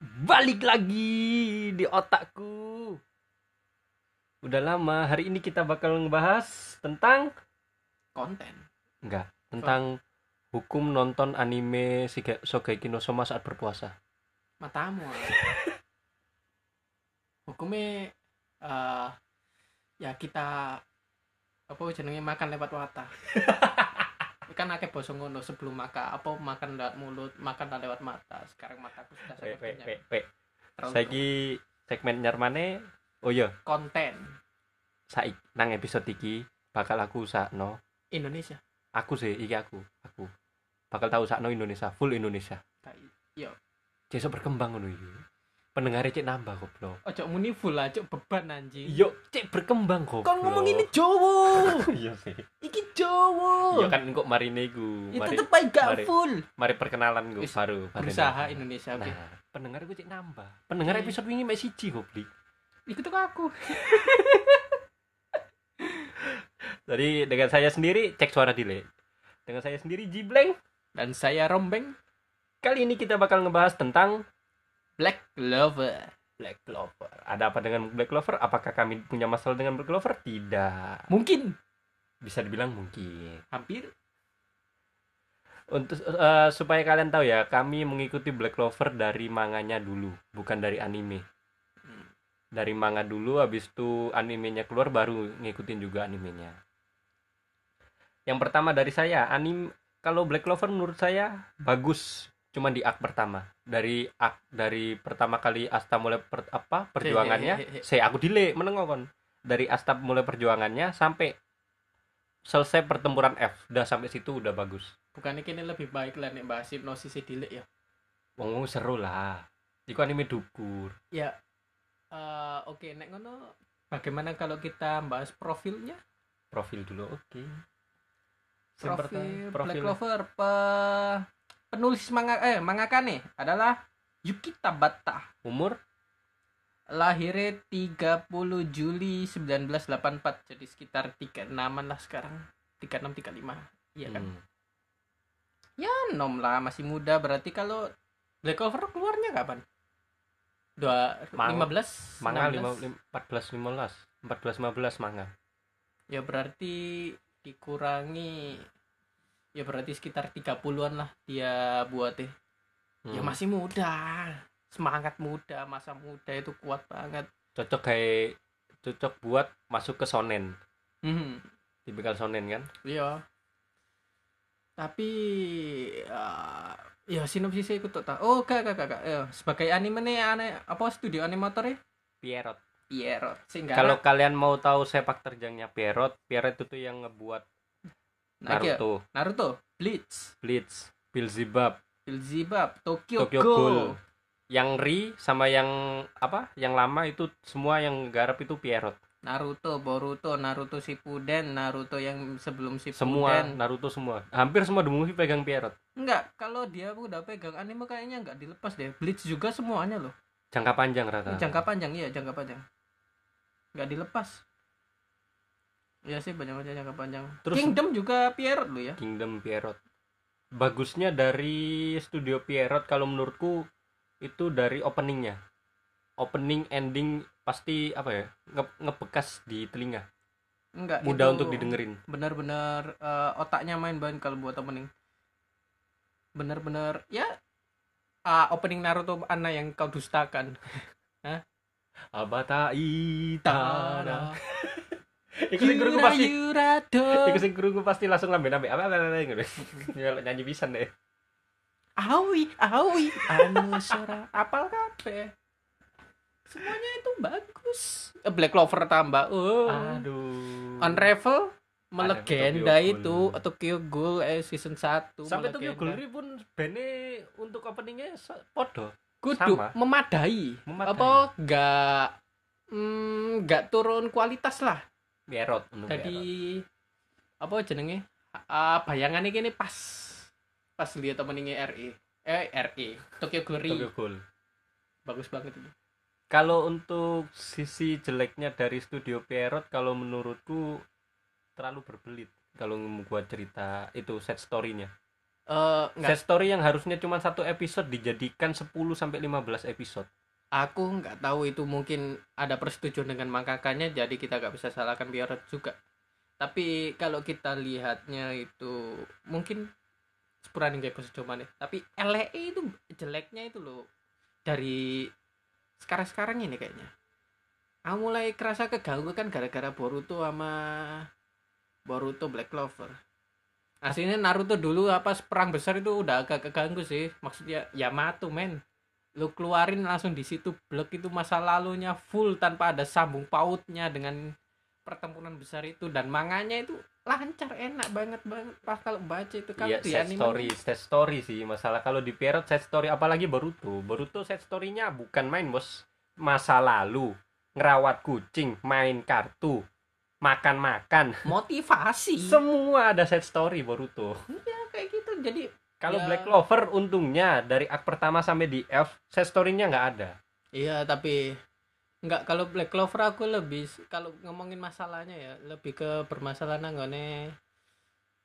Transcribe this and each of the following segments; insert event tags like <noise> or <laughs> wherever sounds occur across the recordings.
balik lagi di otakku. Udah lama, hari ini kita bakal ngebahas tentang konten enggak, tentang hukum nonton anime Shogeki no Soma saat berpuasa. matamu <laughs> hukumnya eh ya kita apa jenenge makan lewat mata <laughs> kan akeh basa ngono sebelum makan apa makan lewat mulut makan lewat mata. Sekarang mataku sudah Pe, pe, sepertinya Saiki segmen nyarmane oh iya, konten. Saik nang episode iki bakal aku usahno. Indonesia. Aku sih, iki aku, aku. Bakal tahu usahno Indonesia, full Indonesia. yo Besok berkembang ngono iki. Pendengarnya cek nambah goblok. ojo muni full aja beban anjing Yo, cek berkembang kok. kon ngomong ini Jawa <laughs> iya sih. iki Jawa Iya kan kok marine iku. itu Mari, tetep aja gak mari. full mari perkenalan gue baru. berusaha. Indonesia oke Nah, pendengar gue cek nambah. Pendengar episode ini mek siji goblok. ikut ke aku <laughs> Jadi dengan saya sendiri cek suara delay. Dengan saya sendiri Jibleng. dan saya Rombeng Kali ini kita bakal ngebahas tentang Black Clover Black Clover. Ada apa dengan Black Clover? Apakah kami punya masalah dengan Black Clover? Tidak. mungkin Bisa dibilang mungkin. hampir Untuk eh, supaya kalian tahu ya, kami mengikuti Black Clover dari manganya dulu, bukan dari anime. Hmm. Dari manga dulu, habis itu animenya keluar baru ngikutin juga animenya. Yang pertama dari saya, anim kalau Black Clover menurut saya bagus, cuman di arc pertama. Dari arc dari pertama kali Asta mulai per- apa perjuangannya, saya aku delay menengok kon. Dari Asta mulai perjuangannya sampai selesai pertempuran F, udah sampai situ udah bagus. bukannya kini lebih baik lah nih bahas hipnosis dilik ya Wong seru lah. Iku anime dukur. ya eh, oke nek ngono bagaimana kalau kita bahas profilnya Profil dulu, oke. Yang profil, pertama, Black Clover pe- penulis manga eh mangakane adalah Yuki Tabata. Umur? Lahirnya 30 Juli 1984 jadi sekitar 36 lah sekarang. 36 35 iya kan? Hmm. ya nom lah masih muda. Berarti kalau Black Clover keluarnya kapan? Dua Mang- lima belas Manga lima, lim- 14 15, 14 15 manga. ya berarti dikurangi ya berarti sekitar 30-an lah dia buat deh ya Hmm. masih muda semangat muda masa muda itu kuat banget cocok kayak cocok buat masuk ke sonen. hmm. Tipikal sonen kan? iya tapi eh, ya sinopsisnya ikut tak tahu oh gak gak, gak. Ya, sebagai anime nih ane apa studio animatornya Pierrot. Pierrot sehingga Kalau kalian mau tahu sepak terjangnya Pierrot, Pierrot itu tuh yang ngebuat Naruto, Naruto. Bleach. Bleach, Beelzebub, Beelzebub. Tokyo, Tokyo Ghoul. Ghoul. Yang Ri sama yang apa? Yang lama itu semua yang garap itu Pierrot. Naruto Boruto Naruto Shippuden Naruto yang sebelum Shippuden. Semua Naruto semua. Hampir semua the movie pegang Pierrot. enggak kalau dia udah pegang anime kayaknya enggak dilepas deh. Bleach juga semuanya loh. Jangka panjang rata. jangka panjang iya jangka panjang. Enggak dilepas Iya sih banyak banyak jangka panjang Terus- Kingdom juga Pierrot lo ya Kingdom Pierrot. Bagusnya dari studio Pierrot kalau menurutku itu dari openingnya. Opening ending pasti apa ya nge- ngebekas di telinga. enggak Mudah untuk didengerin. benar-benar eh, otaknya main banget kalau buat opening benar-benar ya ah, opening Naruto Ana yang kau dustakan <laughs> Abata itara. Iku sing krungu Yura pasti. Iku sing krungu pasti langsung lambe lambe apa apa apa ngono. Ya, Nyanyi pisan deh. Awi, awi, anu suara apal kabeh. Semuanya itu bagus. Eh, Black Clover tambah. Oh. Aduh. Unravel melegenda itu. Tokyo Ghoul eh season 1 Sampai Tokyo Ghoul pun bene untuk openingnya podo. kudu sama. memadai. Memadai. Apa enggak mm, enggak turun kualitas lah. Pierrot. Jadi apa jenenge? Ah, bayangannya gini pas pas lihat openingnya RE. Eh RE. Tokyo Ghoul Tokyo Ghoul. bagus banget itu. Kalau untuk sisi jeleknya dari studio Pierrot kalau menurutku terlalu berbelit kalau membuat cerita itu set story-nya. eh nggak Set story yang harusnya cuma satu episode dijadikan 10 sampai 15 episode. Aku nggak tahu itu mungkin ada persetujuan dengan mangakanya jadi kita nggak bisa salahkan Pierrot juga. Tapi kalau kita lihatnya itu mungkin sepurane kayak persetujuan deh tapi LE itu jeleknya itu loh. Dari sekarang-sekarang ini kayaknya. Aku mulai kerasa keganggu kan gara-gara Boruto sama Boruto Black Clover. Aslinya Naruto dulu apa perang besar itu udah agak keganggu sih. Maksudnya Yamato men lu keluarin langsung di situ blok itu masa lalunya full tanpa ada sambung pautnya dengan pertempuran besar itu dan manganya itu lancar enak banget banget pas kalau baca itu kan Iya, set anime story, set story sih masalah kalau di Pierrot set story apalagi Boruto. Boruto set story-nya bukan main, Bos. Masa lalu, ngerawat kucing, main kartu, makan-makan. motivasi Semua ada set story Boruto. ya kayak gitu jadi Kalau Ya. Black Clover untungnya dari ak pertama sampai di Elf set story-nya nggak ada. iya tapi nggak kalau Black Clover aku lebih kalau ngomongin masalahnya ya lebih ke permasalahan anggone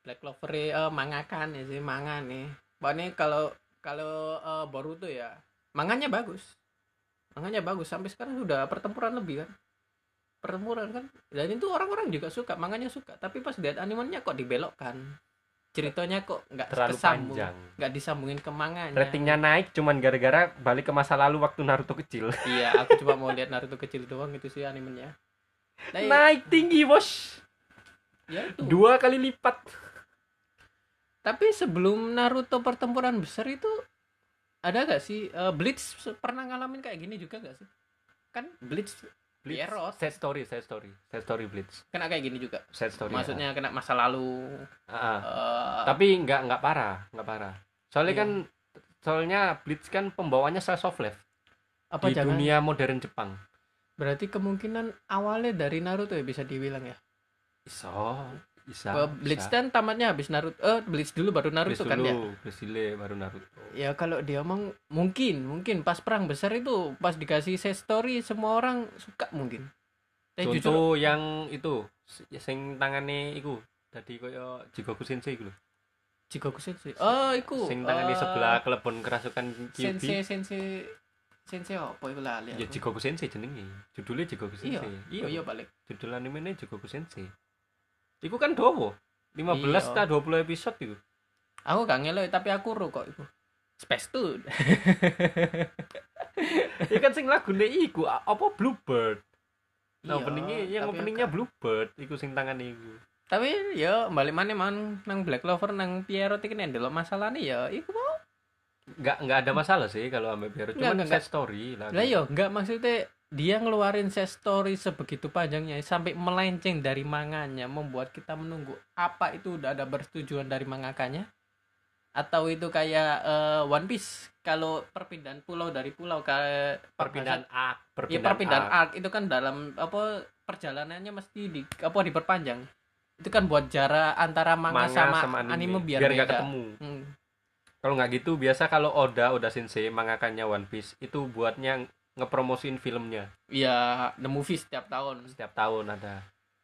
Black Clover eh mangakan ya sih manga nih. Pokoknya kalau kalau eh, Boruto ya manganya bagus. Manganya bagus sampai sekarang sudah pertempuran lebih kan. Pertempuran kan. Dan itu orang-orang juga suka manganya suka. Tapi pas lihat animenya kok dibelokkan ceritanya kok nggak Terlalu kesambung panjang. nggak disambungin ke manganya Ratingnya naik cuman gara-gara balik ke masa lalu waktu Naruto kecil. <laughs> iya aku cuma mau lihat Naruto kecil doang itu sih animenya Nah, iya, naik tinggi, Bos. ya itu Dua kali lipat. tapi sebelum Naruto pertempuran besar itu ada gak sih eh, Bleach pernah ngalamin kayak gini juga gak sih kan Bleach Blitz. Pierrot. Set story, set story. Set story Blitz. kena kayak gini juga Set story. maksudnya kena masa lalu ah. eh, tapi nggak nggak parah nggak parah soalnya Iya. kan soalnya Blitz kan pembawaannya slice of life apa di jangan dunia modern Jepang berarti kemungkinan awalnya dari Naruto ya bisa dibilang ya iso bisa Eh, Bleach kan tamatnya habis Naruto eh Bleach dulu baru Naruto Blitz kan ya? dulu Blitz dulu, baru Naruto. Ya kalau dia omong mungkin mungkin pas perang besar itu pas dikasih set story semua orang suka mungkin. Eh jujur contoh yang itu si- sing tangane iku tadi koyo Jigoku Sensei iku lho. Jigoku Sensei. Oh iku sing tangane eh, sebelah kelebon kerasukan sensei Kyuubi. Sensei sensei apa itu lali ya. Jigoku Sensei jenenge. Judulnya Jigoku iya. Sensei. Iya iya balik. Judul animenya Jigoku Sensei iku kan dowo 15 Iya. ta 20 episode itu aku gak ngelok tapi aku ro kok iku. Space Tune <laughs> ya kan sing lagune iku apa Bluebird? Nah Iya, openingnya yang openingnya Bluebird iku sing tangan iku. Tapi ya balik mana man nang Black Clover nang Pierrot iki nek ndelok masalahnya ya iku mau. Nggak nggak ada masalah sih kalau ambil Nggak, cuman nggak, set story lah. Lah yo enggak maksudnya dia ngeluarin set story sebegitu panjangnya sampai melenceng dari manganya membuat kita menunggu apa itu udah ada persetujuan dari mangakanya atau itu kayak eh, One Piece kalau perpindahan pulau dari pulau ke perpindahan arc ya perpindahan, perpindahan arc. arc itu kan dalam apa perjalanannya mesti di apa diperpanjang itu kan buat jarak antara manga, manga sama, anime, biar, nggak beda. ketemu Hmm. kalau nggak gitu biasa kalau Oda Oda Sensei mangakannya One Piece itu buatnya ngepromosiin filmnya? Ya the movie setiap tahun. Setiap tahun ada.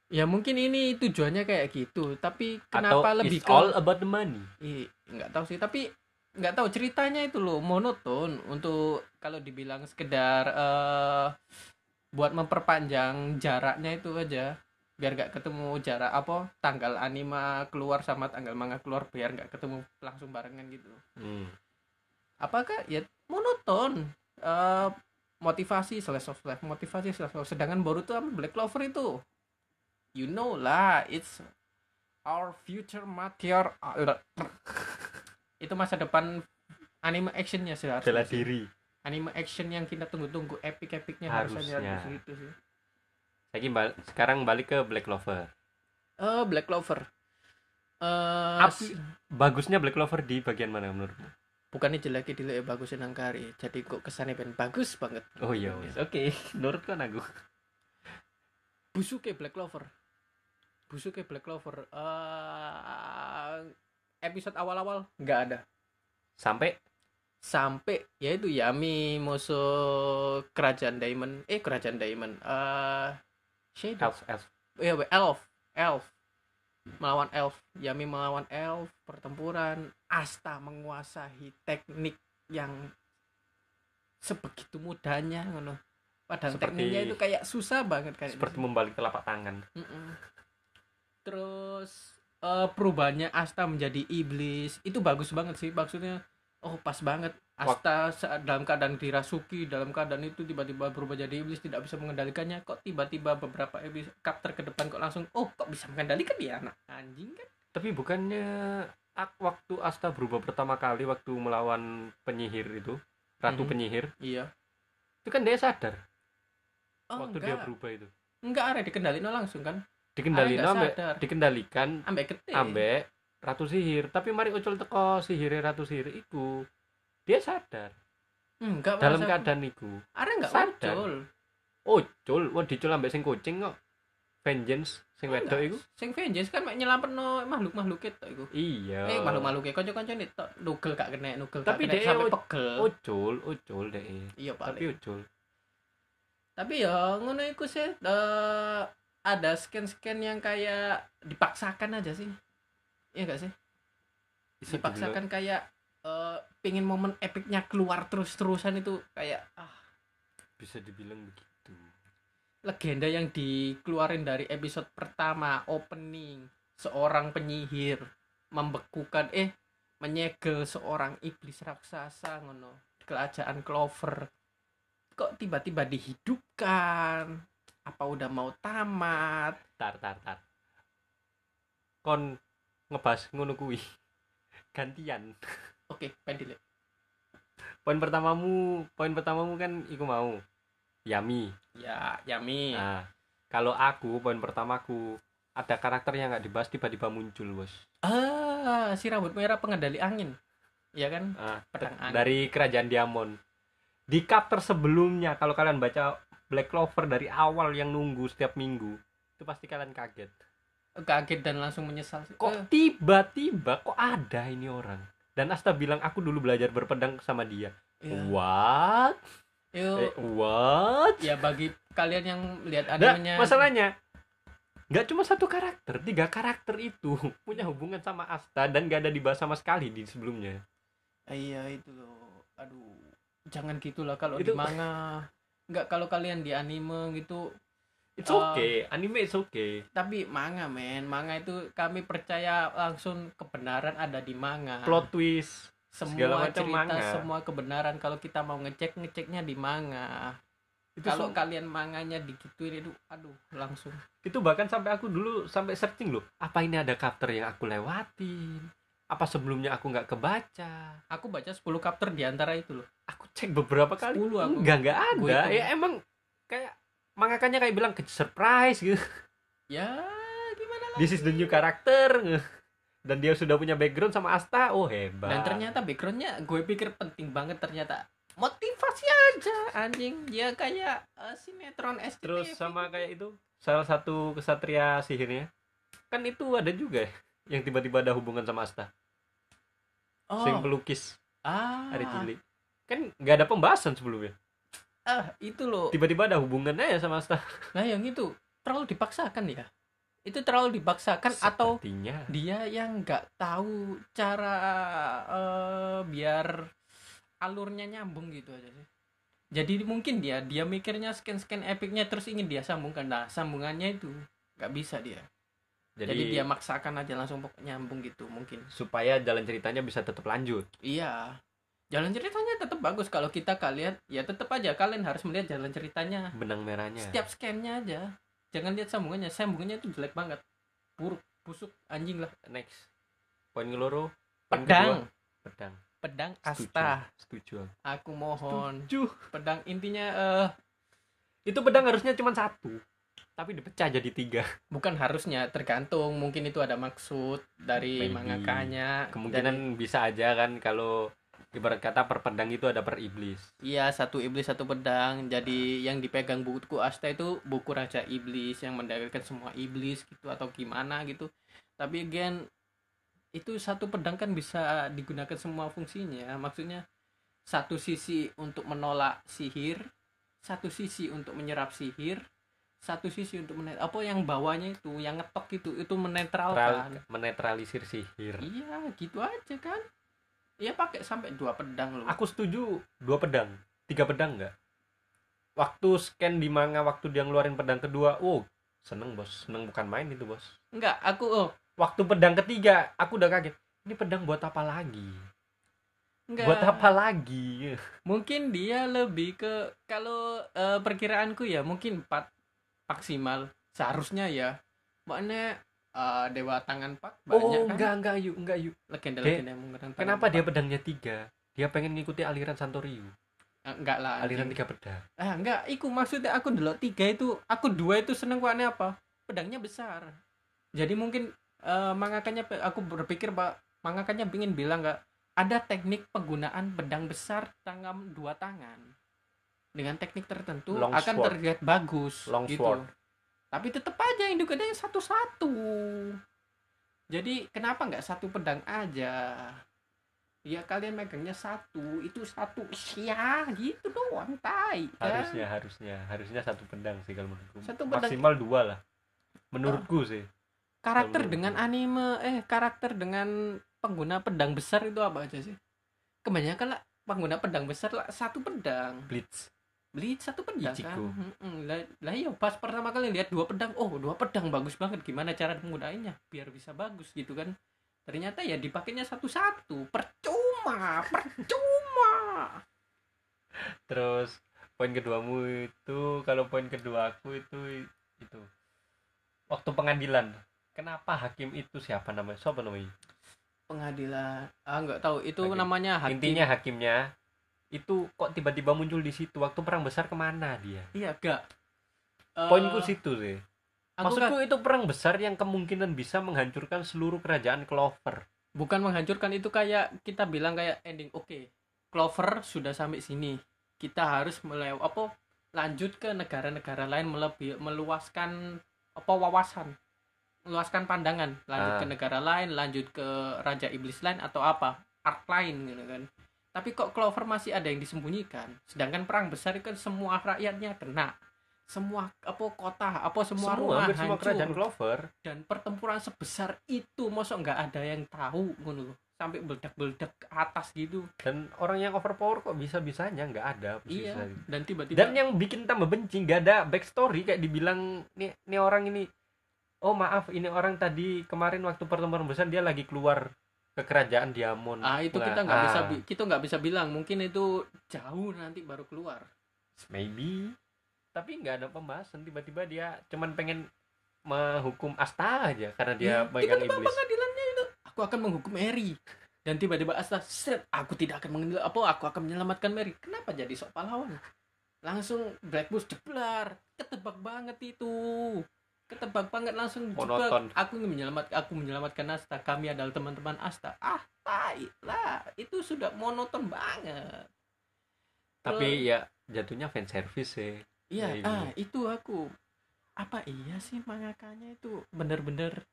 Ya mungkin ini tujuannya kayak gitu tapi atau kenapa lebih it's ke all about the money? Ih, nggak tahu sih tapi nggak tahu ceritanya itu loh monoton untuk kalau dibilang sekedar eh buat memperpanjang jaraknya itu aja. Biar nggak ketemu jarak apa tanggal anime keluar sama tanggal manga keluar biar nggak ketemu langsung barengan gitu. Hmm. apakah ya monoton. Eh motivasi slash of life motivasi slash of sedangkan Boruto sama Black Clover itu you know lah it's our future material <laughs> itu masa depan anime actionnya sih bela harusnya diri. Anime action yang kita tunggu-tunggu epic epicnya Harusnya. di situ sih. Saya bal sekarang balik ke Black Clover. Eh Black Clover. Eh Api- bagusnya Black Clover di bagian mana menurutmu bukannya jelek dilihat bagusin Nangkari jadi kok kesannya ben bagus banget oh iya oke <laughs> menurut kan aku Busuke Black Clover. Busuke Black Clover. eh episode awal-awal nggak ada. sampai Sampai yaitu Yami musuh kerajaan Diamond. Eh kerajaan Diamond. Eh Shadow. elf elf Iya, Elf. Elf. Melawan Elf. Yami melawan Elf. Pertempuran. Asta menguasai teknik yang sebegitu mudahnya ngono. Padahal Seperti- tekniknya itu kayak susah banget kayak seperti membalik telapak tangan. Mm-mm. terus eh, perubahannya Asta menjadi iblis itu bagus banget sih maksudnya oh pas banget. Asta saat dalam keadaan dirasuki dalam keadaan itu tiba-tiba berubah jadi iblis tidak bisa mengendalikannya kok tiba-tiba beberapa episode chapter ke depan kok langsung oh kok bisa mengendalikan dia anak anjing kan? Tapi bukannya waktu Asta berubah pertama kali waktu melawan penyihir itu ratu Mhm. penyihir. Iya. Itu kan dia sadar oh waktu dia enggak. berubah itu. Enggak ada dikendalikan langsung kan? Dikendalikan nggak ambek dikendalikan ambek gede. ambek ratu sihir. Tapi mari ucul teko sihir ratu sihir itu dia sadar. Enggak dalam keadaan itu ada enggak sadar. muncul ucul? Wah dicul ambek sing kucing kok vengeance sing wedok iku? Sing Vengeance kan mek nyelametno makhluk-makhluk itu iku. Iya. Eh makhluk-makhluk e kanca-kanca nih tok nugel gak kena nugel Tapi gak kena ud- pegel. ucul ucul deh iya tapi ucul tapi ya ngono iku sih eh, ada scan-scan yang kayak dipaksakan aja sih. Iya gak sih? Dipaksakan kayak eh, pingin momen epicnya keluar terus-terusan itu kayak ah. Bisa dibilang begitu legenda yang dikeluarin dari episode pertama opening seorang penyihir membekukan eh menyegel seorang iblis raksasa ngono. Kerajaan Clover. Kok tiba-tiba dihidupkan? Apa udah mau tamat? Tar tar tar. Kon ngebahas ngono kuwi. <laughs> Gantian. Oke pendile poin pertamamu poin pertamamu kan iku mau Yami. Ya Yami. Nah kalau aku poin pertamaku ada karakter yang nggak dibahas tiba-tiba muncul bos. Ah si rambut merah pengendali angin. Ya kan? Ah, pedang angin. dari kerajaan Diamond. Di chapter sebelumnya kalau kalian baca Black Clover dari awal yang nunggu setiap minggu itu pasti kalian kaget. Kaget dan langsung menyesal kok Eh, tiba-tiba kok ada ini orang? Dan Asta bilang aku dulu belajar berpedang sama dia. Iya. what Yuk, Eh, what? Ya bagi kalian yang lihat Nah, animenya. masalahnya nggak cuma satu karakter tiga karakter itu <laughs> punya hubungan sama Asta dan gak ada dibahas sama sekali di sebelumnya. Iya itu loh. Aduh jangan gitulah kalau Itu- di manga. Nggak kalau kalian di anime gitu it's Uh, okay anime it's okay. tapi manga men. Manga itu kami percaya langsung kebenaran ada di manga. Plot twist semua macam cerita manga. semua kebenaran. Kalau kita mau ngecek ngeceknya di manga. Itu kalau sem- kalian manganya digituin itu aduh langsung. Itu bahkan sampai aku dulu sampai searching loh. Apa ini ada chapter yang aku lewatin? Apa sebelumnya aku nggak kebaca? Aku baca 10 chapter di antara itu loh. Aku cek beberapa kali. 10 aku. enggak Gue ada. ya emang kayak mangakannya kayak bilang ke surprise gitu. Ya gimana lah this is the new character dan dia sudah punya background sama Asta oh hebat. Dan ternyata backgroundnya gue pikir penting banget ternyata. Motivasi aja anjing. Dia kayak eh, sinetron SCTV terus sama kayak itu salah satu kesatria sihirnya. Kan itu ada juga ya, yang tiba-tiba ada hubungan sama Asta. Oh. Sing pelukis. Ah. Hari cilik kan nggak ada pembahasan sebelumnya. Ah itu loh. Tiba-tiba ada hubungannya ya sama Asta. Nah yang itu terlalu dipaksakan ya itu terlalu dipaksakan atau Sepertinya. dia yang nggak tahu cara eh, biar alurnya nyambung gitu aja sih. Jadi mungkin dia dia mikirnya scan scan epicnya terus ingin dia sambungkan. Nah sambungannya itu nggak bisa dia. Jadi, jadi, dia maksakan aja langsung nyambung gitu mungkin. Supaya jalan ceritanya bisa tetap lanjut. Iya. Jalan ceritanya tetap bagus. Kalau kita kalian ya tetap aja. Kalian harus melihat jalan ceritanya. Benang merahnya. Setiap scannya aja jangan lihat sambungannya sambungannya itu jelek banget. Buruk busuk anjing lah. Next. Poin ngeloro pedang kedua, pedang. Pedang. Setuju. asta. Setuju. Aku mohon. Setuju. Pedang intinya eh itu pedang harusnya cuma satu tapi dipecah jadi tiga. Bukan harusnya tergantung. Mungkin itu ada maksud dari Maybe. mangakanya. Kemungkinan bisa aja kan kalau ibarat kata per pedang itu ada per iblis. Iya satu iblis satu pedang. Jadi yang dipegang buku Asta itu buku raja iblis yang mendagangkan semua iblis gitu atau gimana gitu. Tapi again itu satu pedang kan bisa digunakan semua fungsinya. Maksudnya satu sisi untuk menolak sihir satu sisi untuk menyerap sihir satu sisi untuk menet apa yang bawahnya itu yang ngetok itu itu menetralkan. Tral- menetralisir sihir. Iya gitu aja kan Iya pakai sampai dua pedang loh. aku setuju. Dua pedang. Tiga pedang enggak waktu scan di manga waktu dia ngeluarin pedang kedua oh seneng bos. Seneng bukan main itu bos. Enggak, aku oh. Waktu pedang ketiga aku udah kaget. Ini pedang buat apa lagi? Enggak. buat apa lagi? Mungkin dia lebih ke kalau eh, perkiraanku ya mungkin 4 maksimal seharusnya ya. Makanya eh, dewa tangan pak? Banyak oh kan? enggak enggak yuk enggak yuk. Legenda-legenda yang menggunakan tangan kenapa Pak. dia pedangnya tiga? Dia pengen ngikuti aliran Santoriu Eh, enggak lah aliran anjing. tiga pedang. Ah enggak iku maksudnya aku dulu tiga itu aku dua itu seneng kok apa? Pedangnya besar. Jadi mungkin eh, mangakanya aku berpikir pak mangakanya ingin bilang enggak ada teknik penggunaan pedang besar tangan dua tangan. Dengan teknik tertentu Long akan sword. terlihat bagus Long gitu. sword. Tapi tetap aja induk ada yang satu-satu. Jadi kenapa nggak satu pedang aja? Ya kalian megangnya satu itu satu. Sia gitu doang tai kan? harusnya harusnya harusnya satu pedang sih kalau menurutku. Satu pedang. maksimal dua lah. Menurutku sih. Karakter Kalau dengan anime eh karakter dengan pengguna pedang besar itu apa aja sih? Kebanyakan lah pengguna pedang besar lah satu pedang. Blitz beli satu pedang kan? Ichigo. Mm-mm. lah lah iya pas pertama kali lihat dua pedang oh dua pedang bagus banget. Gimana cara menggunakannya biar bisa bagus gitu kan. Ternyata ya dipakainya satu-satu. Percuma percuma. Terus poin keduamu itu kalau poin kedua aku itu itu. Waktu pengadilan. Kenapa hakim itu siapa namanya? Siapa namanya? Pengadilan. Ah nggak tahu. Itu Hakim. namanya hakim. Intinya hakimnya itu kok tiba-tiba muncul di situ? Waktu perang besar ke mana dia? Iya gak Eh, poinku situ sih. maksudku kan itu perang besar yang kemungkinan bisa menghancurkan seluruh kerajaan Clover. Bukan menghancurkan itu kayak kita bilang kayak ending oke Clover sudah sampai sini. Kita harus melew apa lanjut ke negara-negara lain melebih meluaskan apa wawasan. Meluaskan pandangan. Lanjut Ah. ke negara lain lanjut ke raja iblis lain atau apa arc lain gitu kan tapi kok Clover masih ada yang disembunyikan? Sedangkan perang besar itu kan semua rakyatnya kena. Semua apa kota apa semua, semua rumah hampir semua hancur. Kerajaan Clover. Dan pertempuran sebesar itu mosok nggak ada yang tahu ngono sampai meledak-meledak ke atas gitu. Dan orang yang overpower kok bisa bisanya nggak ada iya. posisi. dan tiba-tiba dan yang bikin tambah benci nggak ada backstory kayak dibilang nih nih orang ini oh maaf ini orang tadi kemarin waktu pertemuan besar dia lagi keluar ke kerajaan Diamond ah itu kita nggak bisa ah, bi- kita nggak bisa bilang mungkin itu jauh nanti baru keluar. Maybe. Tapi nggak ada pembahasan tiba-tiba dia cuman pengen menghukum Asta aja karena dia Iya, pegang tiba-tiba iblis. pengadilannya itu? Aku akan menghukum Mary. Dan tiba-tiba Asta set aku tidak akan mengenal apa aku akan menyelamatkan Mary. Kenapa jadi sok pahlawan? Langsung Black Bulls jeblar ketebak banget itu ketebak banget langsung Monoton. aku menyelamat aku menyelamatkan Asta. Kami adalah teman-teman Asta. Ah tai lah itu sudah monoton banget. Tapi ya jatuhnya fan service sih. Iya Kayak ah itu aku. Apa iya sih mangakanya itu? Bener-bener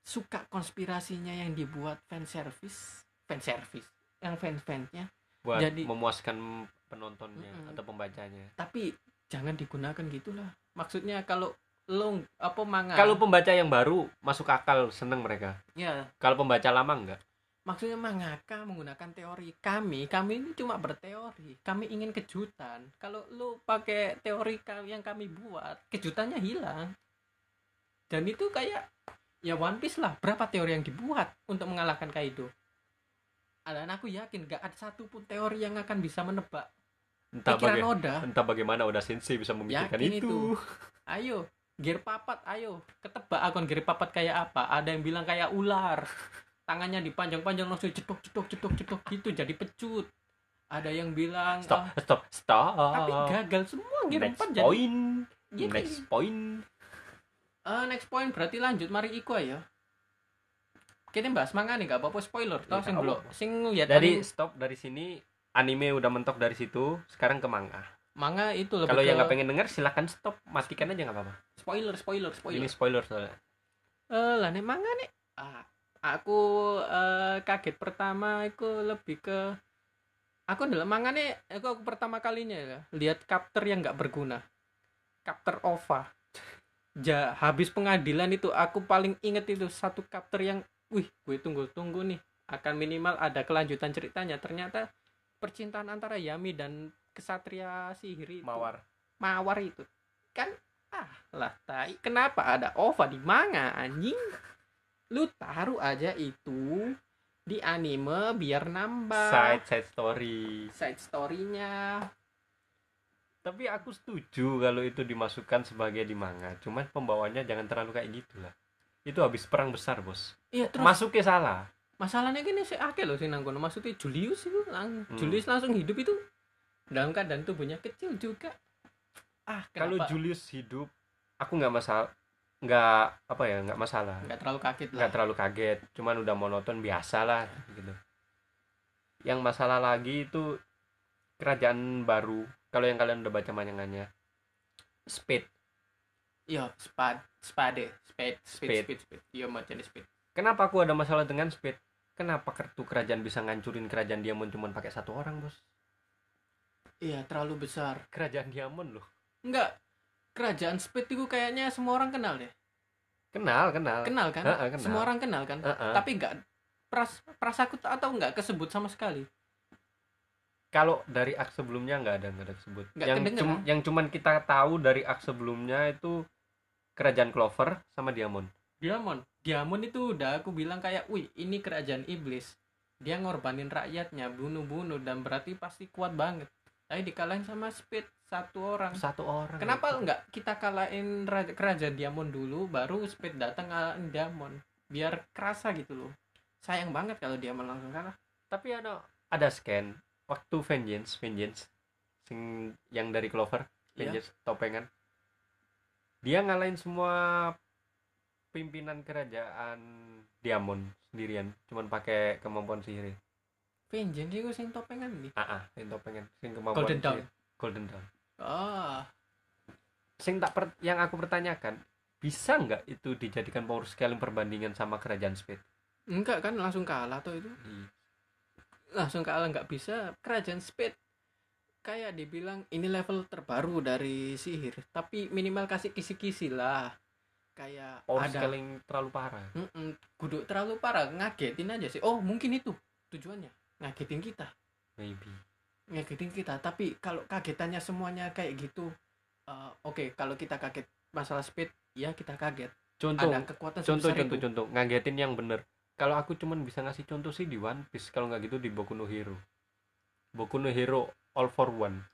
suka konspirasinya yang dibuat fan service fan service yang fan-fansnya buat Jadi- memuaskan penontonnya Mm-mm. atau pembacanya. Tapi jangan digunakan gitulah. Maksudnya kalau lo apa manga? Kalau pembaca yang baru masuk akal seneng mereka. Ya. Kalau pembaca lama enggak. Maksudnya mangaka menggunakan teori. Kami kami ini cuma berteori. Kami ingin kejutan. Kalau lo pakai teori yang kami buat kejutannya hilang. Dan itu kayak ya One Piece lah. Berapa teori yang dibuat untuk mengalahkan Kaido? Dan aku yakin gak ada satupun teori yang akan bisa menebak entah pikiran baga- Oda. entah bagaimana Oda Sensei bisa memikirkan Yakin itu. itu. ayo gear papat ayo ketebak akun gear papat kayak apa ada yang bilang kayak ular tangannya dipanjang-panjang langsung jedok jedok jedok jedok gitu jadi pecut ada yang bilang Stop, ah, stop, stop. tapi gagal semua gear Next empat jadi point. Gitu. Next point. Eh, next point berarti lanjut mari iku ya kita bahas manga nih gak apa-apa spoiler toh Iya, sing belum sing lihat Dari stop dari sini anime udah mentok dari situ, sekarang ke manga. Manga itu lebih Kalau ke yang nggak pengen denger silakan stop, matikan aja nggak apa-apa. spoiler spoiler spoiler Ini spoiler soalnya. Eh, lah nih manga nih. Ah, aku eh, kaget pertama itu lebih ke aku adalah manga nih aku, aku pertama kalinya ya lihat kapter yang nggak berguna. Kapter OVA. <laughs> Ja, habis pengadilan itu aku paling inget itu satu kapter yang wih, gue tunggu-tunggu nih. akan minimal ada kelanjutan ceritanya ternyata percintaan antara Yami dan kesatria sihir itu. Mawar. Mawar itu. Kan ah lah tai. Kenapa ada OVA di manga anjing? Lu taruh aja itu di anime biar nambah side side story. Side story-nya. Tapi aku setuju kalau itu dimasukkan sebagai di manga. Cuman pembawanya jangan terlalu kayak gitu lah. Itu habis perang besar bos. Iya terus masuknya salah. masalahnya gini sih akeh loh sih nanggono maksudnya Julius itu lang Hmm. Julius langsung hidup itu dalam keadaan tubuhnya kecil juga. Ah kalau Julius hidup aku nggak masalah nggak apa ya nggak masalah. Nggak terlalu kaget lah. Nggak terlalu kaget cuman udah monoton biasa lah gitu. Yang masalah lagi itu kerajaan baru. Kalau yang kalian udah baca manyangannya Speed iya spad spade spade speed Spade. speed speed iya macam speed kenapa aku ada masalah dengan Speed kenapa kartu kerajaan bisa ngancurin kerajaan Diamond cuman pakai satu orang bos iya terlalu besar. Kerajaan Diamond loh. Enggak kerajaan speed itu kayaknya semua orang kenal deh. Kenal kenal. Kenal kan? Heeh, kenal. semua orang kenal kan? Heeh. tapi enggak pras prasakut atau enggak kesebut sama sekali. Kalau dari ak sebelumnya nggak ada nggak ada disebut Nggak yang kedengeran. cum- yang cuman kita tahu dari ak sebelumnya itu kerajaan Clover sama Diamond. Diamond. Diamond itu udah aku bilang kayak wih ini kerajaan iblis. Dia ngorbanin rakyatnya bunuh-bunuh dan berarti pasti kuat banget tapi dikalahin sama Speed satu orang. Satu orang kenapa itu. enggak kita kalahin raja- kerajaan Diamond dulu baru Speed datang ngalahin Diamond? Biar kerasa gitu loh. Sayang banget kalau Diamond langsung kalah. Tapi ada ada scan. Waktu Vengeance Vengeance. Sing yang dari Clover Iya. Vengeance topengan. Dia ngalahin semua pimpinan kerajaan Diamond sendirian. Cuman pakai kemampuan sihir Vengeance itu sing topengan nih ah ah sing topengan sing kemampuan Golden Dawn. Golden Dawn. Ah. Sing tak per- yang aku pertanyakan bisa nggak itu dijadikan power scaling perbandingan sama kerajaan Speed enggak kan langsung kalah tuh itu. Iya. langsung kalah nggak bisa. Kerajaan speed kayak dibilang ini level terbaru dari sihir tapi minimal kasih kisi-kisi lah. Kayak power ada scaling terlalu parah. Mm-mm, kudu terlalu parah ngagetin aja sih. Oh mungkin itu tujuannya ngagetin kita. Maybe. Ngagetin kita tapi kalau kagetannya semuanya kayak gitu eh, oke kalau kita kaget masalah speed ya kita kaget. Contoh ada kekuatan contoh contoh itu. contoh ngagetin yang bener. Kalau aku cuman bisa ngasih contoh sih di One Piece kalau nggak gitu di Boku no Hero. Boku no Hero All for One.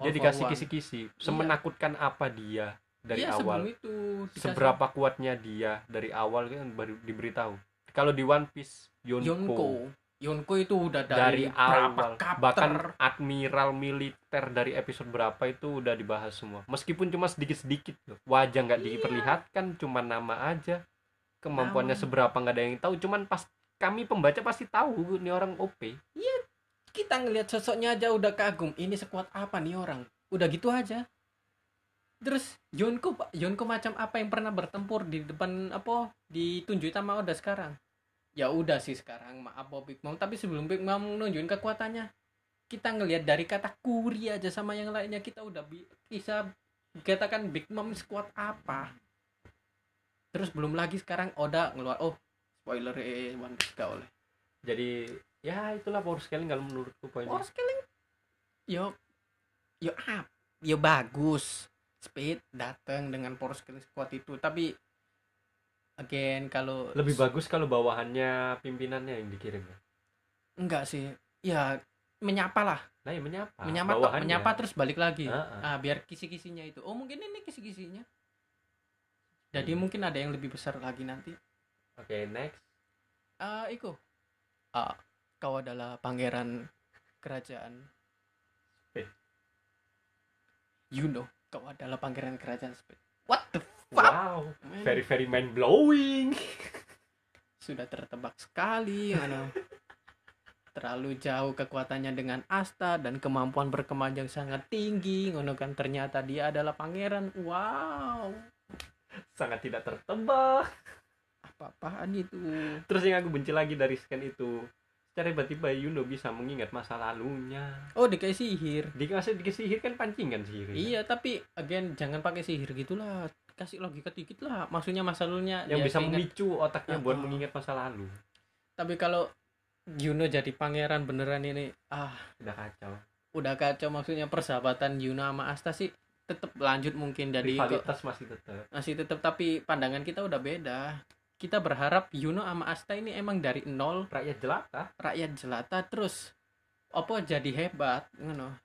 Dia All for dikasih kisi-kisi semenakutkan apa dia dari Iya, awal. itu dikasih. Seberapa kuatnya dia dari awal kan baru diberitahu. Kalau di One Piece Yonko, Yonko Yonko itu udah dari, dari, awal. Kapter bahkan admiral militer dari episode berapa itu udah dibahas semua. Meskipun cuma sedikit-sedikit loh wajah nggak Iya. diperlihatkan cuma nama aja. Kemampuannya Nama. seberapa nggak ada yang tahu. Cuman pas kami pembaca pasti tahu ini orang OP kita ngelihat sosoknya aja udah kagum. Ini sekuat apa nih orang? Udah gitu aja. Terus Yonko Yonko macam apa yang pernah bertempur di depan apa ditunjuk sama Oda sekarang ya udah sih sekarang maaf Bob Big Mom tapi sebelum Big Mom nunjukin kekuatannya kita ngelihat dari kata kuri aja sama yang lainnya. Kita udah bi- bisa katakan Big Mom sekuat apa? Terus belum lagi sekarang Oda ngeluar oh spoiler eh One Piece gak oleh jadi ya itulah power scaling kalau menurutku poinnya. Power scaling? Yo yo up yo bagus. Speed datang dengan power scaling squad itu. Tapi again kalau lebih bagus kalau bawahannya pimpinannya yang dikirim ya? Enggak sih. Ya menyapa lah. Nah ya menyapa. Menyapa tok, menyapa terus balik lagi. Ah, ah. ah biar kisi-kisinya itu. Oh mungkin ini kisi-kisinya. Jadi Hmm. mungkin ada yang lebih besar lagi nanti. Oke next. Ah Iko. Ah kau adalah pangeran kerajaan. Speed. you know kau adalah pangeran kerajaan speed what the wow. Man? very very mind blowing <laughs> sudah tertebak sekali ano. terlalu jauh kekuatannya dengan Asta dan kemampuan berkembang yang sangat tinggi. Ngono kan ternyata dia adalah pangeran. Wow. Sangat tidak tertebak. Apa-apaan itu? Terus yang aku benci lagi dari scan itu secara tiba-tiba Yuno bisa mengingat masa lalunya. Oh dikasih sihir. Dikasih dikasih sihir kan pancingan sihir iya tapi again jangan pakai sihir gitulah kasih logika dikit lah maksudnya masa lalunya yang ya bisa memicu otaknya buat Ah, mengingat masa lalu. Tapi kalau Yuno jadi pangeran beneran ini ah udah kacau. udah kacau maksudnya persahabatan Yuno sama Asta sih tetap lanjut mungkin jadi kok- rivalitas masih tetap masih tetap tapi pandangan kita udah beda. Kita berharap Yuno sama Asta ini emang dari nol. Rakyat jelata. Rakyat jelata terus apa jadi hebat ngono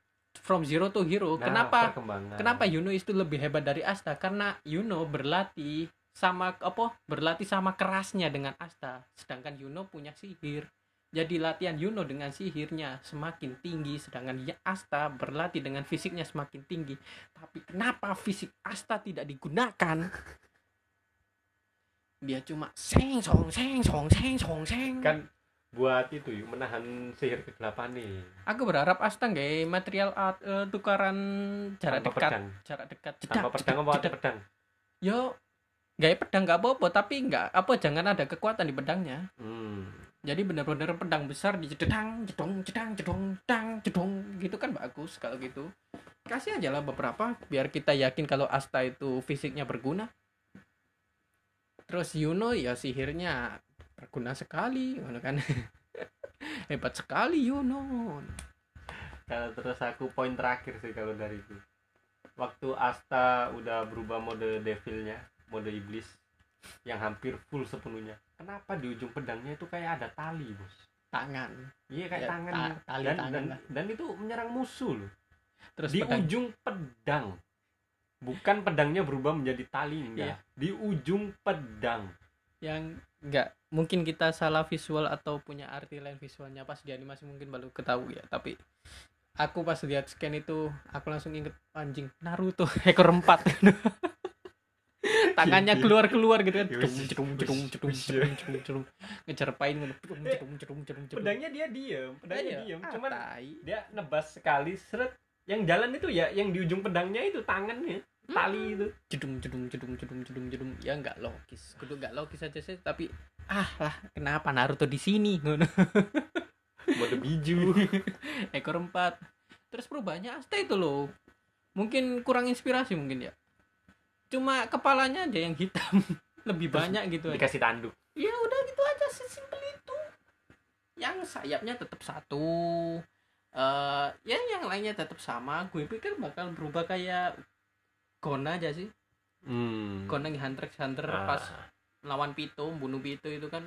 from zero to hero. Nah, kenapa? kenapa Yuno itu lebih hebat dari Asta? Karena Yuno berlatih sama apa berlatih sama kerasnya dengan Asta. Sedangkan Yuno punya sihir. Jadi latihan Yuno dengan sihirnya semakin tinggi sedangkan Asta berlatih dengan fisiknya semakin tinggi. Tapi kenapa fisik Asta tidak digunakan? <laughs> Dia cuma seng song seng song seng song seng. Kan buat itu yuk menahan sihir kegelapan nih. Aku berharap Asta nggak material art eh, tukaran jarak tanpa dekat pedang. jarak dekat. Tanpa pedang apa pedang? Yo gaya pedang nggak apa-apa tapi nggak apa jangan ada kekuatan di pedangnya. Hmm. jadi benar-benar pedang besar di jedang jedong jedang jedong jedang jedong gitu kan bagus kalau gitu. Kasih aja lah beberapa biar kita yakin kalau Asta itu fisiknya berguna. Terus Yuno ya sihirnya berguna sekali ngono kan. <laughs> Hebat sekali Yuno kalau terus aku poin terakhir sih kalau dari itu. Waktu Asta udah berubah mode devilnya mode iblis yang hampir full sepenuhnya. Kenapa di ujung pedangnya itu kayak ada tali bos? Tangan. Iya kayak Ya, tangan. ta- tali dan, tangan dan, lah. dan itu menyerang musuh loh. Terus di pedang. ujung pedang. Bukan pedangnya berubah menjadi tali Iya. enggak di ujung pedang. Yang enggak mungkin kita salah visual atau punya arti lain visualnya pas di animasi mungkin baru ketahui ya. Tapi aku pas lihat scan itu aku langsung inget anjing Naruto <laughs> ekor empat. Tangannya keluar keluar gitu kan. Cedung cedung cedung cedung cedung cedung cedung. Ngejerpain gitu cedung cedung cedung cedung cedung. pedangnya dia diem pedangnya Iya, diem. Cuman dia nebas sekali seret. Yang jalan itu ya yang di ujung pedangnya itu tangannya tali itu. Jedung jedung jedung jedung jedung jedung ya nggak logis. Kudu nggak logis aja sih tapi ah lah kenapa Naruto di sini? Ngono. <laughs> Mode biju. <laughs> Ekor empat. Terus perubahannya Asta itu loh. Mungkin kurang inspirasi mungkin ya. Cuma kepalanya aja yang hitam. <laughs> Lebih Terus banyak gitu aja. dikasih tanduk ya udah gitu aja sesimpel itu. Yang sayapnya tetap satu. Eh ya yang lainnya tetap sama. Gue pikir bakal berubah kayak Gona aja sih. Hmm. Gona Hunter x Hunter Ah. pas lawan Pito bunuh Pito itu kan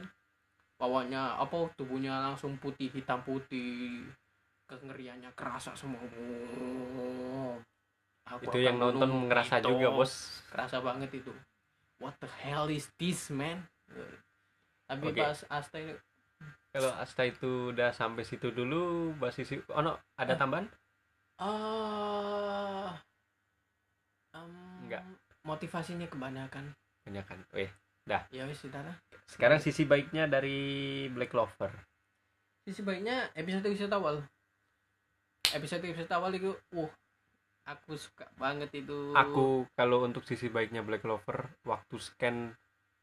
bawahnya apa tubuhnya langsung putih hitam putih kengeriannya kerasa semua Aku itu yang nonton ngerasa Pito. juga bos kerasa banget itu what the hell is this man tapi Oke. pas Asta ini kalau Asta itu udah sampai situ dulu basis oh no ada Ah. tambahan ah em, Enggak. motivasinya kebanyakan kebanyakan eh ya wis saudara sekarang sisi baiknya dari Black Clover. Sisi baiknya episode episode awal. Episode episode awal itu wah aku suka banget itu. Aku kalau untuk sisi baiknya Black Clover waktu scan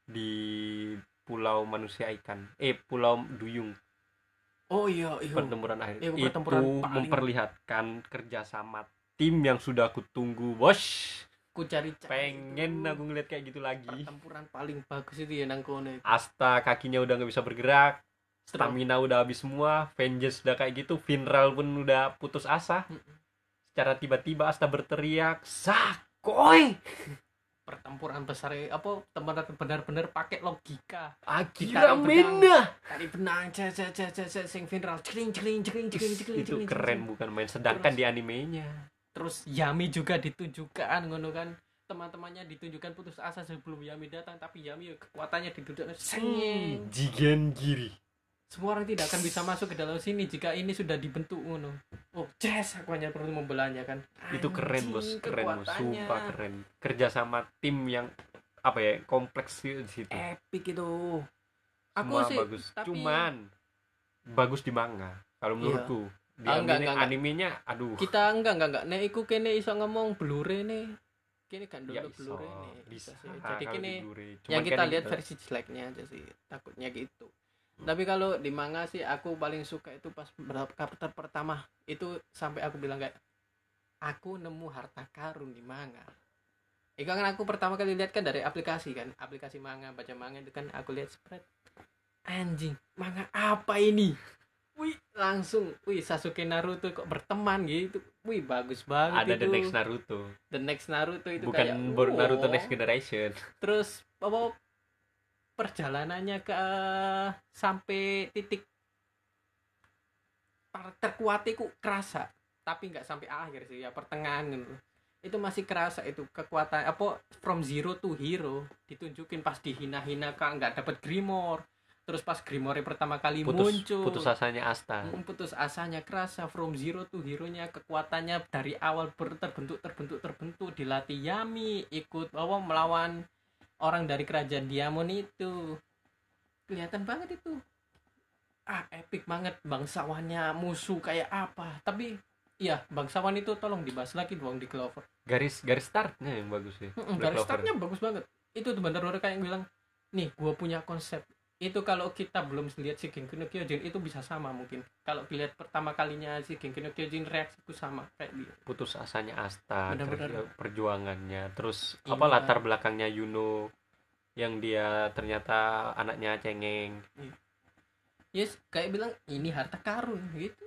di Pulau Manusia Ikan. Eh Pulau Duyung. Oh iya iya. Pertempuran akhir. Iya, itu pertempuran paling- memperlihatkan kerjasama tim yang sudah aku tunggu bos ku cari pengen aku ngeliat kayak gitu lagi. Pertempuran paling bagus itu ya nang kono itu. Asta kakinya udah nggak bisa bergerak stamina udah habis semua Vengeance udah kayak gitu Finral pun udah putus asa. Secara tiba-tiba Asta berteriak Sakoy <laughs> pertempuran besar ya, apa benar benar-benar pakai logika. Akira Ditarik Mena tadi benang cek cek cek cek sing viral celing celing celing celing celing itu keren bukan main. Sedangkan di animenya terus Yami juga ditunjukkan ngono kan. Teman-temannya ditunjukkan putus asa sebelum Yami datang tapi Yami kekuatannya ditunjukkan sengeng Jigen Giri. Semua orang tidak akan bisa masuk ke dalam sini jika ini sudah dibentuk ngono. Oh yes aku hanya perlu membelanya kan. Itu keren bos. Anjing, keren bos. Sumpah keren. Kerja sama tim yang apa ya kompleks di situ. Epic itu. Aku semua sih bagus. tapi- cuman bagus di manga kalau Iya. menurutku. di Ah, enggak, enggak, animenya aduh. Kita enggak enggak enggak. Nek iku kene iso ngomong blure nih kene kan ya dulu iso. Blure nih bisa sih. Jadi kene yang kita lihat itu- versi jeleknya aja sih. Takutnya gitu. Tapi kalau di manga sih aku paling suka itu pas chapter pertama. Itu sampai aku bilang kayak aku nemu harta karun di manga. Itu kan aku pertama kali lihat kan dari aplikasi kan. Aplikasi manga baca manga itu kan aku lihat spread. Anjing manga apa ini wih langsung wih Sasuke Naruto kok berteman gitu. Wih bagus banget ada itu. the next Naruto. The next Naruto itu bukan kayak Bor- Naruto next generation. Terus apa perjalanannya ke sampai titik terkuatiku kerasa. Tapi nggak sampai akhir sih ya pertengahan. Gitu itu masih kerasa itu kekuatan apa from zero to hero. Ditunjukin pas dihina-hina kan nggak dapat Grimor terus pas Grimore pertama kali putus muncul. putus asanya Asta. Mm, putus asanya kerasa from zero to hero nya kekuatannya dari awal ber- terbentuk terbentuk terbentuk. Dilatih Yami ikut bahwa melawan orang dari kerajaan Diamond itu. Kelihatan banget itu. Ah epic banget. Bangsawannya musuh kayak apa. Tapi iya bangsawan itu tolong dibahas lagi dong di Clover. Garis garis startnya yang bagus sih. Garis Clover. startnya bagus banget. Itu tuh bener-bener kayak yang bilang nih gua punya konsep itu kalau kita belum lihat si Genki no Kyojin itu bisa sama mungkin. Kalau dilihat pertama kalinya si Genki no Kyojin reaksiku sama kayak dia. Putus asanya Asta Benar-benar. ya perjuangannya terus Iya. apa latar belakangnya Yuno yang dia ternyata anaknya cengeng. Yes kayak bilang ini harta karun gitu.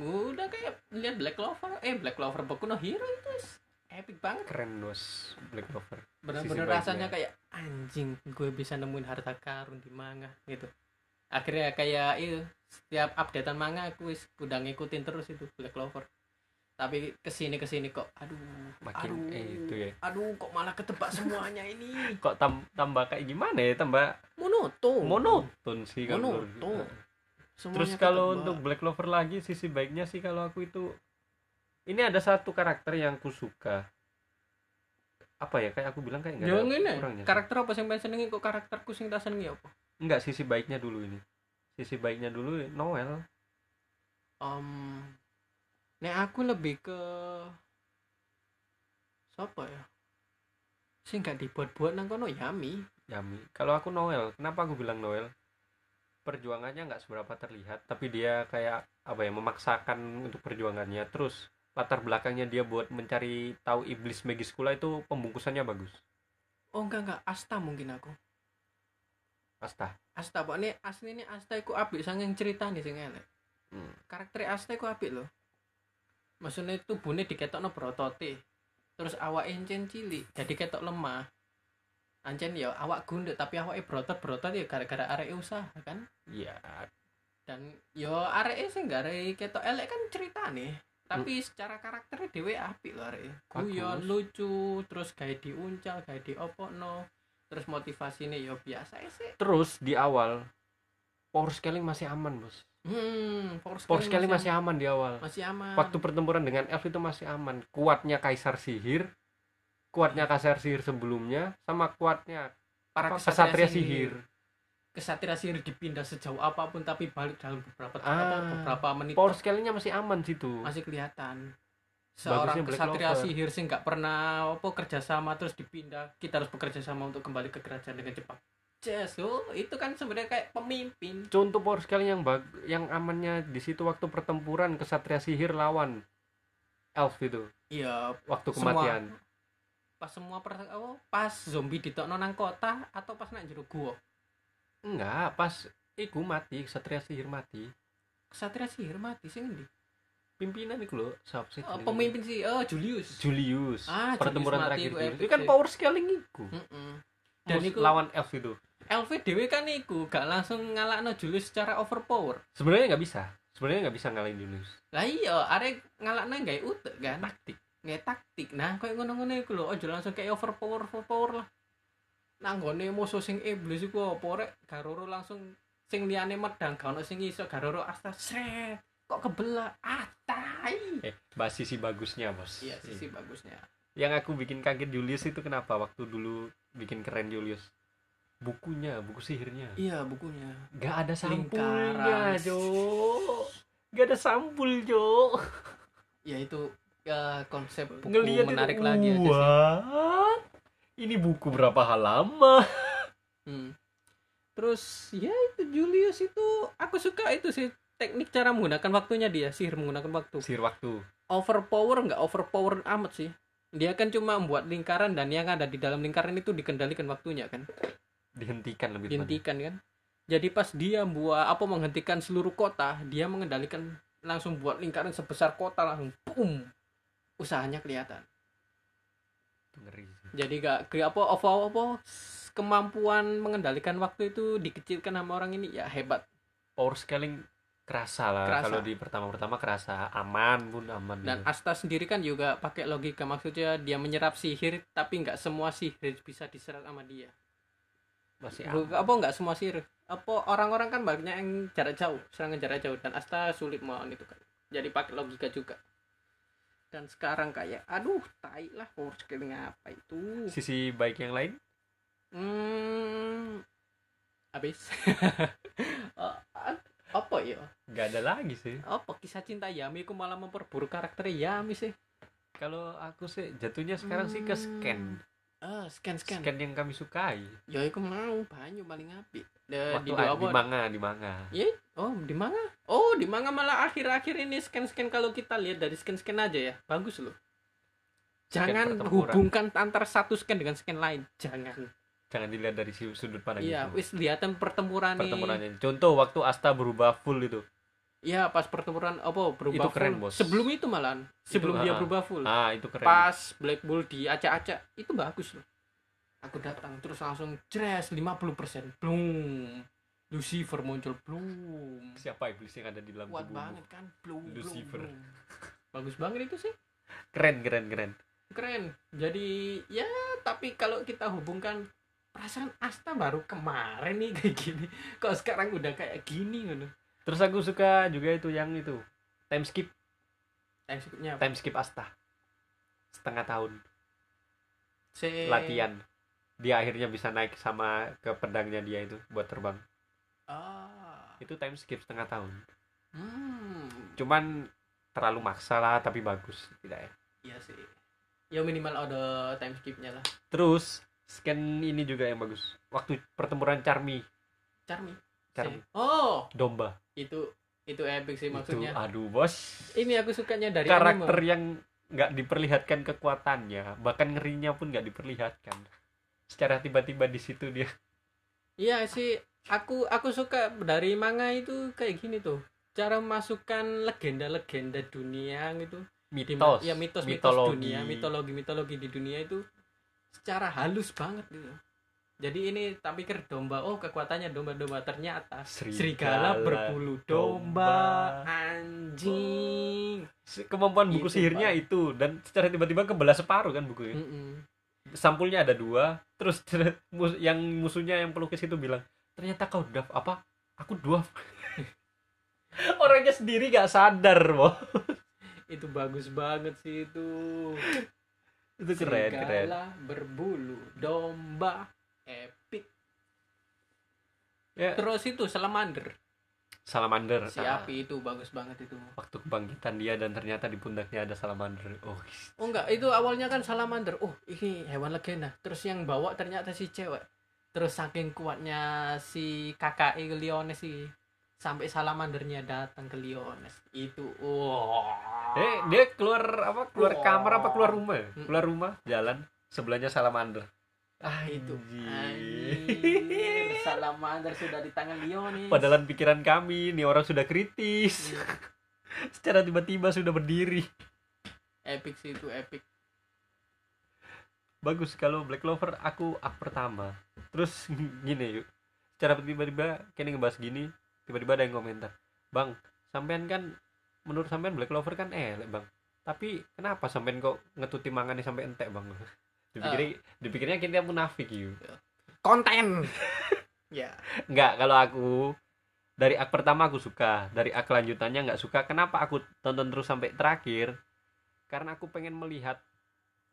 Udah kayak lihat Black Clover eh Black Clover Boku no Hero itu epic banget. Keren bos. Black Clover. Bener-bener baiknya. rasanya kayak anjing gue bisa nemuin harta karun di manga gitu. Akhirnya kayak itu setiap updatean manga aku udah ngikutin terus itu Black Clover. Tapi ke sini ke sini kok aduh Makin, aduh eh, itu ya. aduh kok malah ketebak semuanya ini? <laughs> Kok tam- tambah kayak gimana ya? Tambah monoton monoton sih kalau menurut- Monoton. Terus kalau ketebak. untuk Black Clover lagi sisi baiknya sih kalau aku itu ini ada satu karakter yang ku suka. Apa ya? Kayak aku bilang kayak nggak Jangan ada kurangnya sih. karakter apa sing pengen senengi kok karakterku sing tak senengi apa? Enggak sisi baiknya dulu ini. Sisi baiknya dulu Noel. Um nek aku lebih ke siapa ya? Sing gak dibuat-buat nang kono Yami. Yami. Kalau aku Noel kenapa aku bilang Noel? Perjuangannya nggak seberapa terlihat tapi dia kayak apa ya memaksakan untuk perjuangannya. Terus latar belakangnya dia buat mencari tahu iblis Magiskula itu pembungkusannya bagus. Oh enggak enggak. Asta mungkin aku. Asta. Asta pokoknya asli ini Asta iku apik sanging cerita nih sing elek. Hmm. karakter Asta iku apik loh maksudnya tubuhnya diketokno berotote terus awak encen cilik jadi ketok lemah. Ancen ya awak gundek tapi awake berotot berotot ya gara-gara arek usaha kan? Iya. Dan yo arek sing gak arek ketok elek kan ceritane tapi secara karakternya dewe apik loh arek guyon lucu terus gawe diuncal gawe diopokno terus motivasinya yo biasa sih. Terus di awal power scaling masih aman bos. Hmm power power scaling masih, masih aman di awal. masih aman. Waktu pertempuran dengan elf itu masih aman. Kuatnya kaisar sihir kuatnya kaisar sihir sebelumnya sama kuatnya para apa, kesatria sihir kesatria sihir dipindah sejauh apa pun tapi balik dalam beberapa Ah, apa, beberapa menit. Power scalingnya masih aman situ. Masih kelihatan. Seorang Bagusnya kesatria sihir sih nggak pernah apa kerjasama terus dipindah. Kita harus bekerja sama untuk kembali ke kerajaan dengan cepat. Yes, oh, itu kan sebenarnya kayak pemimpin. Contoh power scaling yang bag yang amannya di situ waktu pertempuran kesatria sihir lawan elf itu. Iya. Waktu Semua- kematian. pas semua per, apa, pas zombie ditokno nang kota atau pas nang jero gua enggak pas iku mati kesatria sihir mati. Kesatria sihir mati sih ngendi pimpinan itu loh siapa sih? Oh, pemimpin sih oh Julius. Julius Ah, pertempuran terakhir itu Julius. itu kan power scaling iku. Mm-mm. Dan Mus- iku- lawan elf itu. LV dewe kan iku gak langsung ngalahno Julius secara overpower. Sebenarnya nggak bisa. Sebenarnya nggak bisa ngalahin Julius. Lah iya arek ngalahno gawe utek kan. Taktik. Nggak taktik. Nah koyo ngono-ngono iku lho aja langsung kayak overpower overpower lah nang gone musuh sing iblis iku apa rek? Garoro langsung sing liyane medang gak ono sing iso garoro asta sret kok kebelah ah tai eh bahas sisi bagusnya bos. Iya sisi bagusnya. Yang aku bikin kaget Julius itu kenapa waktu dulu bikin keren Julius? Bukunya buku sihirnya. Iya bukunya. Nggak ada Lingkaran. sampulnya Jo nggak ada sampul Jo ya itu ya, konsep buku ngelihat menarik itu, lagi aja sih? Ini buku berapa halaman <laughs> Hmm. Terus ya itu Julius itu aku suka itu sih teknik cara menggunakan waktunya dia sihir menggunakan waktu. sihir waktu Overpower nggak overpower amat sih. Dia kan cuma membuat lingkaran dan yang ada di dalam lingkaran itu dikendalikan waktunya kan, dihentikan lebih dihentikan kan. jadi pas dia buat apa menghentikan seluruh kota dia mengendalikan langsung buat lingkaran sebesar kota langsung boom usahanya kelihatan ngeri jadi gak apa apa apa kemampuan mengendalikan waktu itu dikecilkan sama orang ini ya hebat. Power scaling kerasa lah. Kerasa. kalau di pertama-pertama kerasa aman pun aman dan gitu. Asta sendiri kan juga pakai logika maksudnya dia menyerap sihir tapi nggak semua sihir bisa diserap sama dia. Masih aman. apa nggak semua sihir. Apa orang-orang kan banyak yang jarak jauh serangan jarak jauh dan Asta sulit melawan itu kan. Jadi pakai logika juga dan sekarang kayak aduh tai lah power scaling apa itu? Sisi baik yang lain? Hmm habis. <laughs> Eh, apa ya? Nggak ada lagi sih. Apa kisah cinta Yami? Aku malah memperburuk karakter Yami sih. Kalau aku sih jatuhnya sekarang sih ke scan. Ah scan scan, scan yang kami sukai. Ya aku mau banyak paling api Eh, waktu di a- dua di apa manga di manga. Ya oh di manga. Oh di manga malah akhir-akhir ini scan scan kalau kita lihat dari scan scan aja ya. Bagus loh. Jangan hubungkan antara satu scan dengan scan lain. Jangan. Jangan dilihat dari sudut pandang iya wis lihatan pertempuran pertempurannya contoh waktu Asta berubah full itu. Iya pas pertempuran apa berubah Itu keren, full. bos. sebelum itu malahan. Sebelum Itu, dia ah, berubah full. Ah itu keren. Pas Black Bull di acak-acak itu bagus loh aku datang terus langsung jres 50% blum Lucifer muncul blum siapa iblis yang ada di dalam kuat banget kan? Blum blum, Lucifer. blum. <laughs> bagus banget itu sih. Keren keren keren. Keren. Jadi ya tapi kalau kita hubungkan perasaan Asta baru kemarin nih kayak gini. Kok sekarang udah kayak gini gitu terus aku suka juga itu yang itu. Time skip. Time skipnya apa? time skip Asta. Setengah tahun. Si- latihan dia akhirnya bisa naik sama ke pedangnya dia itu buat terbang. Ah. Itu time skip setengah tahun. Hmm. Cuman terlalu maksa lah tapi bagus. Tidak ya? Iya sih. Ya minimal ada time skipnya lah. Terus scan ini juga yang bagus. Waktu pertempuran Charmy. Charmy? Charmy. Si- oh! Domba. Itu itu epic sih maksudnya. itu aduh bos. Ini aku sukanya dari karakter anime. yang nggak diperlihatkan kekuatannya bahkan ngerinya pun nggak diperlihatkan secara tiba-tiba di situ dia. Iya sih aku aku suka dari manga itu kayak gini tuh. Cara memasukkan legenda-legenda dunia gitu. Mitos. ya mitos mitos mitologi. dunia mitologi mitologi di dunia itu secara halus banget gitu. Jadi ini tak pikir domba oh kekuatannya domba-domba. Ternyata Serigala, serigala berbulu domba. domba. anjing. Kemampuan buku Itu, sihirnya Pak. itu. Dan secara tiba-tiba kebelah separuh kan bukunya Mm-mm. Sampulnya ada dua terus <laughs> mus- yang musuhnya yang pelukis itu bilang ternyata kau dwarf apa? Aku dwarf <laughs> orangnya sendiri gak sadar boh <laughs> itu bagus banget sih itu. Itu keren keren. Serigala berbulu domba epic. Ya. Terus itu salamander salamander si Ah, api itu bagus banget itu. Waktu kebangkitan dia dan ternyata di pundaknya ada salamander. Oh oh enggak itu awalnya kan salamander. Oh ini hewan legenda. Terus yang bawa ternyata si cewek. Terus saking kuatnya si kakak Leones sih sampai salamandernya datang ke Leones itu wah. Eh dia keluar apa? Keluar Wah. kamar apa keluar rumah Mm. keluar rumah jalan sebelahnya salamander. Ah itu. Anjir. Salamander sudah di tangan Leones Padahal pikiran kami, nih orang sudah kritis. Iya. <laughs> Secara tiba-tiba sudah berdiri. epic sih itu epic Bagus kalau Black Clover aku up pertama. Terus <laughs> gini yuk. Secara tiba-tiba kini ngebahas gini, tiba-tiba ada yang komentar. Bang, sampean kan menurut sampean Black Clover kan elek, Bang. Tapi kenapa sampean kok ngetuti mangane sampai entek, Bang? <laughs> Dipikirnya, dipikirnya kita munafik yuk. konten ya Enggak, kalau aku dari ak pertama aku suka, dari ak lanjutannya nggak suka. Kenapa aku tonton terus sampai terakhir? Karena aku pengen melihat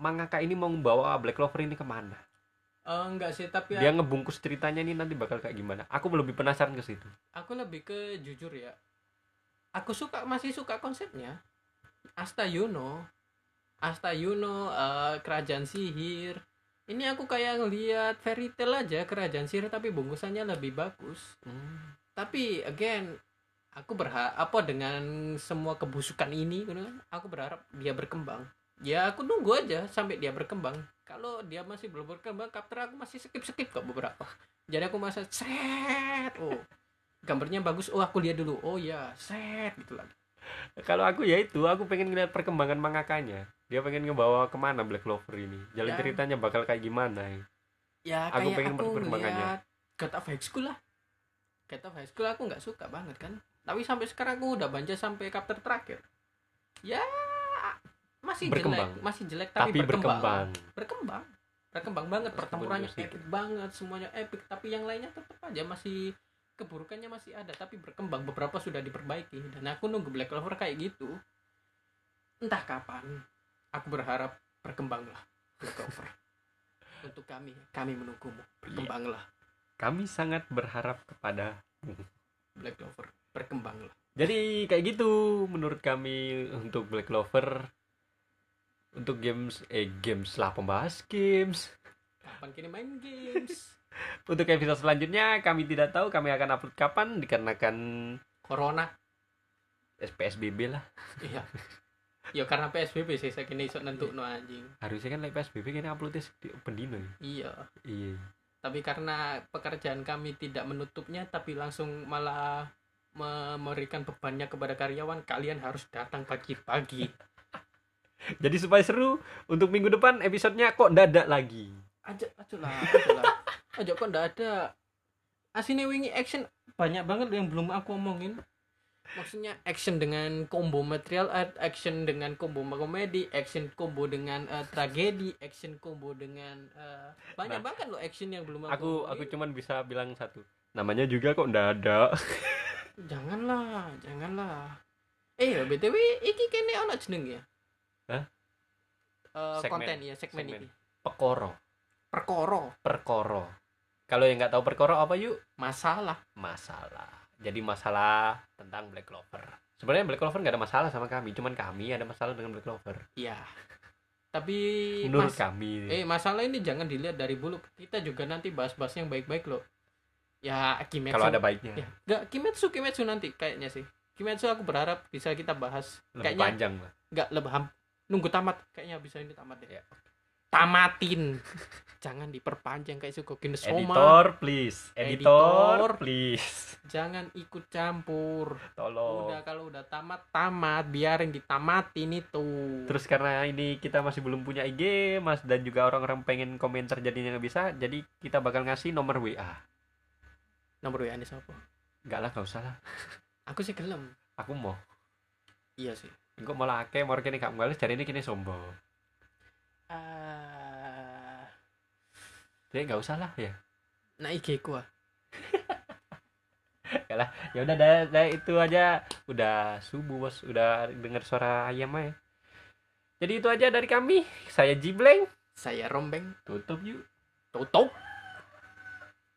mangaka ini mau membawa Black Clover ini ke mana. Eh, enggak sih tapi Dia ngebungkus ceritanya ini nanti bakal kayak gimana. Aku lebih penasaran ke situ. aku lebih ke jujur ya aku suka masih suka konsepnya Asta Yuno Asta Yuno eh, kerajaan sihir ini aku kayak ngelihat fairy tale aja kerajaan sihir tapi bungkusannya lebih bagus. Tapi again aku berharap apa dengan semua kebusukan ini gitu kan, aku berharap dia berkembang. Ya aku nunggu aja sampai dia berkembang. Kalau kalau dia masih belum berkembang kapter aku masih skip skip kok beberapa. Jadi aku masa set! Oh gambarnya bagus. Oh aku lihat dulu. Oh ya set! Gitu lagi kalau aku ya itu aku pengen ngeliat perkembangan mangakanya. Dia pengen ngebawa ke mana Black Clover ini? Jalan Ya. ceritanya bakal kayak gimana ya ya Aku kayak pengen aku perkembangannya. of High School lah. Of High School aku nggak suka banget kan. Tapi sampai sekarang aku udah baca sampai chapter terakhir. Ya masih Berkembang. jelek masih jelek tapi, tapi, berkembang. berkembang. Berkembang. Banget pertempurannya epic banget semuanya epic tapi yang lainnya tetap aja masih keburukannya masih ada tapi berkembang beberapa sudah diperbaiki. Dan aku nunggu Black Clover kayak gitu entah kapan aku berharap berkembanglah Black Clover. <laughs> Untuk kami kami menunggumu berkembanglah. Kami sangat berharap kepada Black Clover berkembanglah. Jadi kayak gitu menurut kami untuk Black Clover. Untuk games eh games lah pembahas games. Kapan kini main games <laughs> untuk episode selanjutnya kami tidak tahu kami akan upload kapan dikarenakan Corona. PSBB lah. Iya. Ya karena PSBB sih saya kini iso nentuk no anjing. Harusnya kan like PSBB kan uploadnya di pendino ya. iya. Iya. Tapi karena pekerjaan kami tidak menutupnya tapi langsung malah memberikan bebannya kepada karyawan kalian harus datang pagi-pagi. <laughs> Jadi supaya seru untuk minggu depan episodenya kok dadak lagi? Aja aja lah aja lah aja kok ndak ada asine wingi action banyak banget yang belum aku omongin maksudnya action dengan combo material art action dengan combo komedi action combo dengan eh, tragedi action combo dengan eh, banyak Nah. banget loh action yang belum aku aku aku cuman bisa bilang satu namanya juga kok dadak <laughs> janganlah janganlah eh btw iki kene ono jeneng ya Hah? Segmen. konten ya segmen, Segmen. ini pekoro perkoro perkoro kalau yang nggak tahu perkoro apa yuk? Masalah. Masalah. Jadi masalah tentang Black Clover. Sebenarnya Black Clover nggak ada masalah sama kami cuman kami ada masalah dengan Black Clover. Iya. Tapi menurut mas- kami. Eh masalah ini jangan dilihat dari bulu. Kita juga nanti bahas-bahas yang baik-baik loh. Ya Kimetsu. Kalau ada baiknya. Ya, nggak Kimetsu Kimetsu nanti kayaknya sih. Kimetsu aku berharap bisa kita bahas. Lebih kayaknya panjang lah. nggak lebih ham- nunggu tamat. Kayaknya bisa ini tamat deh. Ya. Tamatin. Jangan diperpanjang kayak Sugokin Soma editor please. Editor, Editor. please. Jangan ikut campur. Tolong. Udah kalau udah tamat tamat. Biarin ditamatin itu. Terus karena ini kita masih belum punya IG mas dan juga orang-orang pengen komentar jadinya nggak bisa jadi kita bakal ngasih nomor WA nomor WA ini siapa? Nggak lah nggak usah lah. <laughs> Aku sih gelem. Aku mau. Iya sih. Engkau malah akeh mau kene gak ngales jadi ini kini sombong Ah, jadi nggak usah lah ya. Nah IG ku ah. <laughs> ya udah dah, dah itu aja. Udah subuh bos. Udah dengar suara ayam aja. Jadi itu aja dari kami. Saya Jibleng. Saya rombeng. Tutup yuk. Tutup